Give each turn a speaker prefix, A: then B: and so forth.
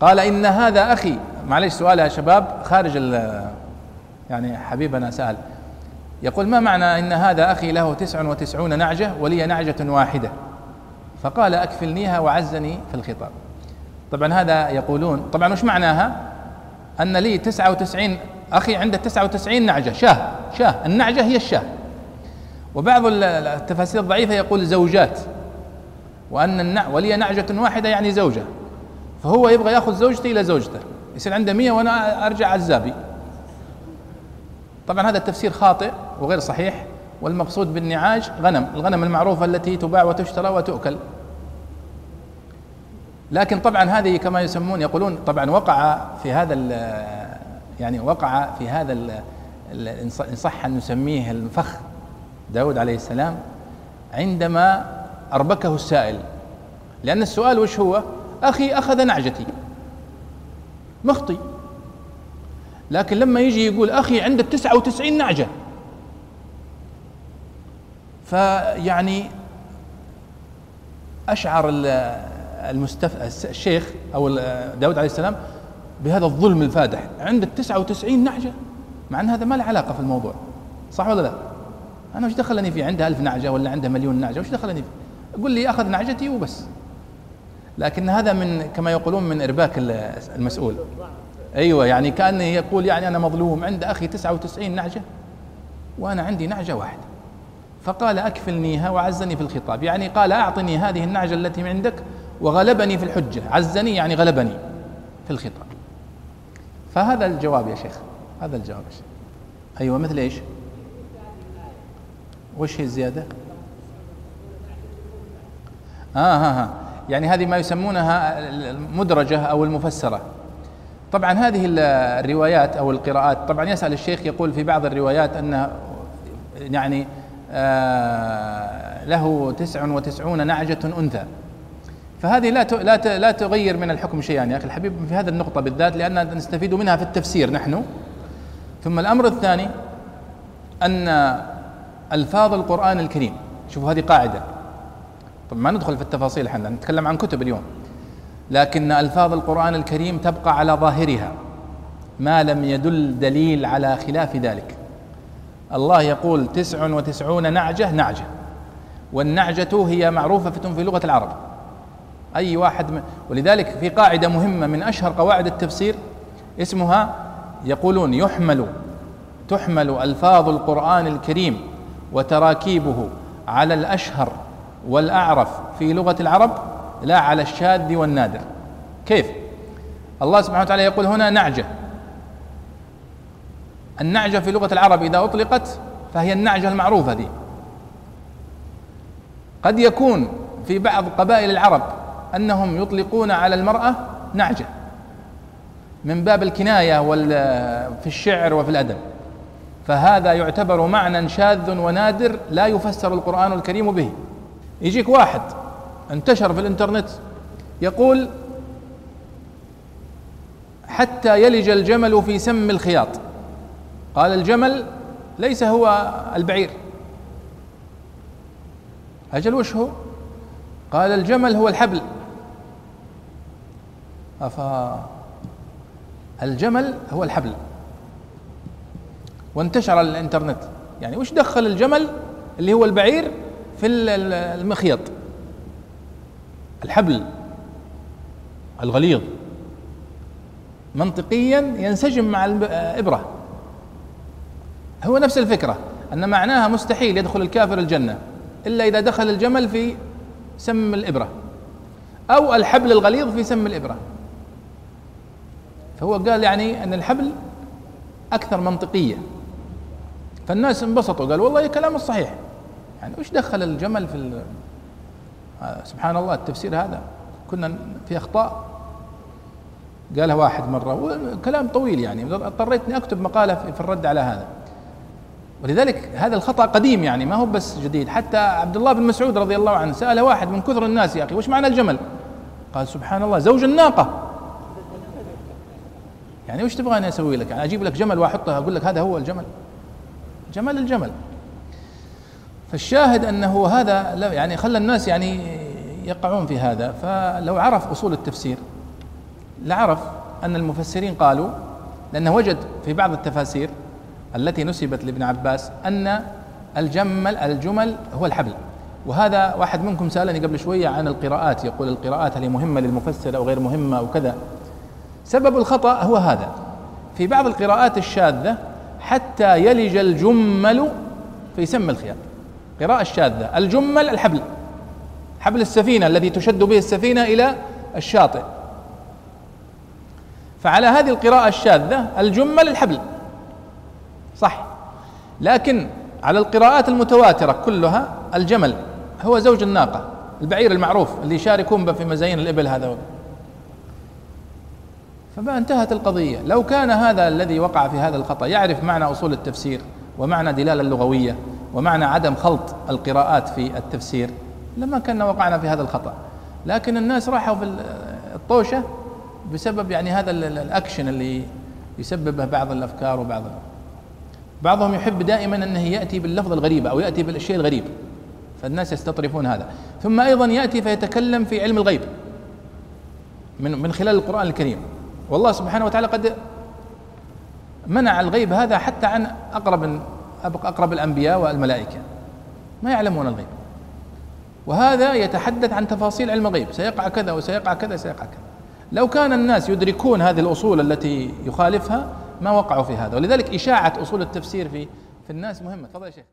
A: قال إن هذا أخي. معلش سؤال يا شباب خارج يعني حبيبنا سأل. يقول ما معنى إن هذا أخي له تسع وتسعون نعجة ولي نعجة واحدة؟ فقال أكفلنيها وعزني في الخطاب. طبعا هذا يقولون طبعا وش معناها؟ أن لي تسعة وتسعين أخي عنده تسعة وتسعين نعجة. شاه شاه النعجة هي الشاه. وبعض التفاسير الضعيفة يقول زوجات. وأن ولي نعجة واحدة يعني زوجة. فهو يبغى ياخذ زوجتي إلى زوجته. يصير عنده مية وأنا أرجع عزابي. طبعا هذا التفسير خاطئ وغير صحيح والمقصود بالنعاج غنم الغنم المعروفة التي تباع وتشترى وتؤكل. لكن طبعا هذه كما يسمون يقولون طبعا وقع في هذا يعني وقع في هذا إن صح أن نسميه الفخ داود عليه السلام عندما أربكه السائل. لأن السؤال وش هو؟ أخي أخذ نعجتي. مخطي. لكن لما يجي يقول أخي تسعة وتسعين نعجة. فيعني أشعر المستف... الشيخ أو داود عليه السلام بهذا الظلم الفادح. تسعة وتسعين نعجة؟ مع أن هذا ما له علاقة في الموضوع. صح ولا لا؟ أنا وش دخلني فيه عنده ألف نعجة ولا عنده مليون نعجة؟ وش دخلني فيه قل لي أخذ نعجتي وبس. لكن هذا من كما يقولون من إرباك المسؤول. أيوة يعني كأنه يقول يعني أنا مظلوم عند أخي تسعة وتسعين نعجة وأنا عندي نعجة واحدة. فقال أكفلنيها وعزني في الخطاب. يعني قال أعطني هذه النعجة التي عندك وغلبني في الحجة. عزني يعني غلبني في الخطاب. فهذا الجواب يا شيخ هذا الجواب يا شيخ. أيوة مثل إيش؟ وش هي الزيادة؟ آه ها ها. يعني هذه ما يسمونها المدرجة أو المفسرة. طبعا هذه الروايات أو القراءات طبعا يسأل الشيخ يقول في بعض الروايات أن يعني آه له تسع وتسعون نعجة أنثى. فهذه لا لا لا تغير من الحكم شيئا يا أخي الحبيب في هذه النقطة بالذات لأن نستفيد منها في التفسير نحن. ثم الأمر الثاني أن ألفاظ القرآن الكريم شوفوا هذه قاعدة. طبعا ما ندخل في التفاصيل إحنا نتكلم عن كتب اليوم. لكن ألفاظ القرآن الكريم تبقى على ظاهرها ما لم يدل دليل على خلاف ذلك. الله يقول تسع وتسعون نعجة نعجة. والنعجة هي معروفة في لغة العرب. أي واحد من ولذلك في قاعدة مهمة من أشهر قواعد التفسير اسمها يقولون يحمل تحمل ألفاظ القرآن الكريم وتراكيبه على الأشهر. والأعرف في لغة العرب لا على الشاذ والنادر. كيف؟ الله سبحانه وتعالى يقول هنا نعجة. النعجة في لغة العرب إذا أطلقت فهي النعجة المعروفة دي. قد يكون في بعض قبائل العرب أنهم يطلقون على المرأة نعجة من باب الكناية في الشعر وفي الأدب. فهذا يعتبر معنى شاذ ونادر لا يفسر القرآن الكريم به. يجيك واحد انتشر في الانترنت يقول حتى يلج الجمل في سم الخياط. قال الجمل ليس هو البعير. أجل وش هو؟ قال الجمل هو الحبل. أفا الجمل هو الحبل. وانتشر على الانترنت. يعني وش دخل الجمل اللي هو البعير في المخيط. الحبل الغليظ. منطقيا ينسجم مع الإبرة هو نفس الفكرة أن معناها مستحيل يدخل الكافر الجنة إلا إذا دخل الجمل في سم الإبرة أو الحبل الغليظ في سم الإبرة. فهو قال يعني أن الحبل أكثر منطقية. فالناس انبسطوا قالوا والله كلام الصحيح يعني وش دخل الجمل في آه، سبحان الله التفسير هذا. كنا في أخطاء. قالها واحد مرة كلام طويل يعني. اضطريت إني أكتب مقالة في الرد على هذا. ولذلك هذا الخطأ قديم يعني ما هو بس جديد. حتى عبد الله بن مسعود رضي الله عنه سأل واحد من كثر الناس يا أخي وش معنى الجمل؟ قال سبحان الله زوج الناقة. يعني وش تبغاني أسوي لك؟ يعني أجيب لك جمل واحطه أقول لك هذا هو الجمل. جمل الجمل. فالشاهد أنه هذا يعني خلى الناس يعني يقعون في هذا. فلو عرف أصول التفسير لعرف أن المفسرين قالوا لأنه وجد في بعض التفاسير التي نسبت لابن عباس أن الجمل الجمل هو الحبل. وهذا واحد منكم سألني قبل شوية عن القراءات يقول القراءات هل هي مهمة للمفسر أو غير مهمة أو كذا. سبب الخطأ هو هذا. في بعض القراءات الشاذة حتى يلج الجمل في سم الخياط قراءة الشاذة. الجمل الحبل. حبل السفينة الذي تشد به السفينة إلى الشاطئ. فعلى هذه القراءة الشاذة الجمل الحبل. صح. لكن على القراءات المتواترة كلها الجمل هو زوج الناقة. البعير المعروف اللي يشاركون في مزايين الإبل هذا فما انتهت القضية. لو كان هذا الذي وقع في هذا الخطأ يعرف معنى أصول التفسير ومعنى دلالة اللغوية ومعنى عدم خلط القراءات في التفسير لما كنا وقعنا في هذا الخطأ. لكن الناس راحوا في الطوشة بسبب يعني هذا الأكشن اللي يسببه بعض الأفكار وبعض بعضهم يحب دائما أنه يأتي باللفظ الغريب أو يأتي بالشيء الغريب. فالناس يستطرفون هذا. ثم أيضا يأتي فيتكلم في علم الغيب من من خلال القرآن الكريم. والله سبحانه وتعالى قد منع الغيب هذا حتى عن أقرب أقرب الأنبياء والملائكة. ما يعلمون الغيب. وهذا يتحدث عن تفاصيل علم الغيب. سيقع كذا وسيقع كذا سيقع كذا. لو كان الناس يدركون هذه الأصول التي يخالفها ما وقعوا في هذا. ولذلك إشاعة أصول التفسير في في الناس مهمة. تفضل يا شيخ.